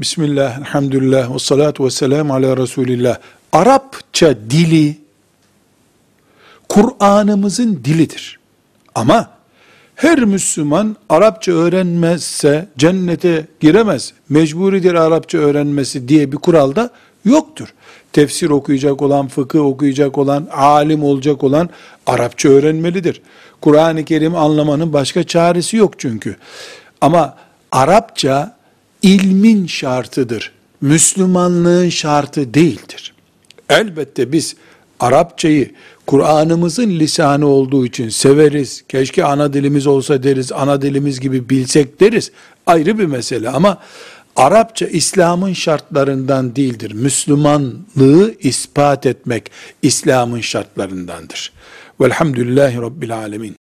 Bismillah, elhamdülillah, ve salatu ve selamu ala Resulillah. Arapça dili, Kur'an'ımızın dilidir. Ama her Müslüman Arapça öğrenmezse cennete giremez. Mecburidir Arapça öğrenmesi diye bir kural da yoktur. Tefsir okuyacak olan, fıkıh okuyacak olan, alim olacak olan Arapça öğrenmelidir. Kur'an-ı Kerim anlamanın başka çaresi yok çünkü. Ama Arapça ilmin şartıdır. Müslümanlığın şartı değildir. Elbette biz Arapçayı Kur'an'ımızın lisanı olduğu için severiz. Keşke ana dilimiz olsa deriz, ana dilimiz gibi bilsek deriz. Ayrı bir mesele ama Arapça İslam'ın şartlarından değildir. Müslümanlığı ispat etmek İslam'ın şartlarındandır. Velhamdülillahi Rabbil Alemin.